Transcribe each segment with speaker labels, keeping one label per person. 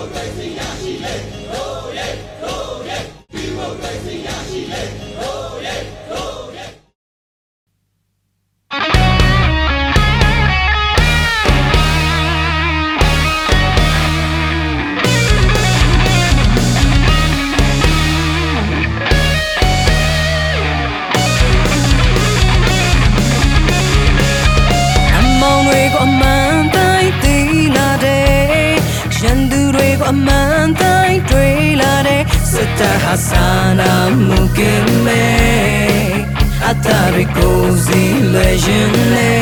Speaker 1: 我最惊讶西北。 အမှန်တိုင်းတွေးလာတယ်စတဟာစာနာမှုကင်းမဲအတားတွေကိုစီလွယ်ရင်လေ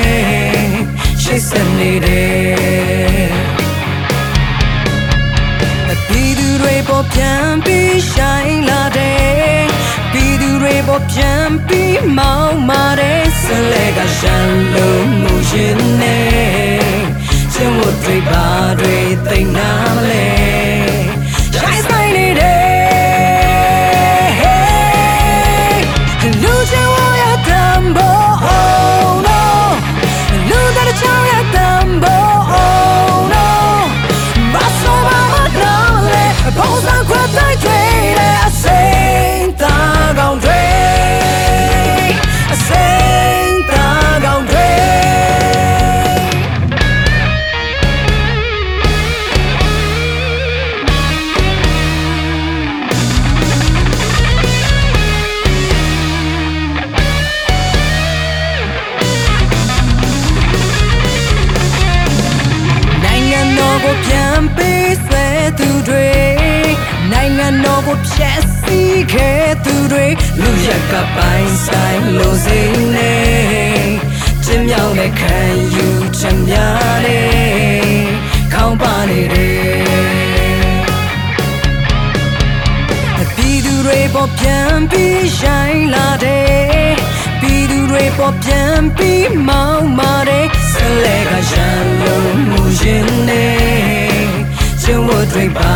Speaker 1: ရှိစနေတယ်ပြည်သူတွေပေါ်ပြန်ပြီးဆိုင်လာတယ်ပြည်သူတွေပေါ်ပြန်ပြီးမောင်းမာတယ် လူရက်ကပိုင်းဆိုင်လို့စိနေကျင်းမြောင်းတဲ့ခံယူချက်များနေခေါင်းပါနေတယ်ပြည်သူတွေပေါ်ပြန်ပြီးဆိုင်လာတယ်ပြည်သူတွေပေါ်ပြန်ပြီးမောင်းမာတယ်ဆလဲကရန်လို့မှုရှင်နေကျင်းဝတ်တွေပါတွေသိမ့်နာမလဲ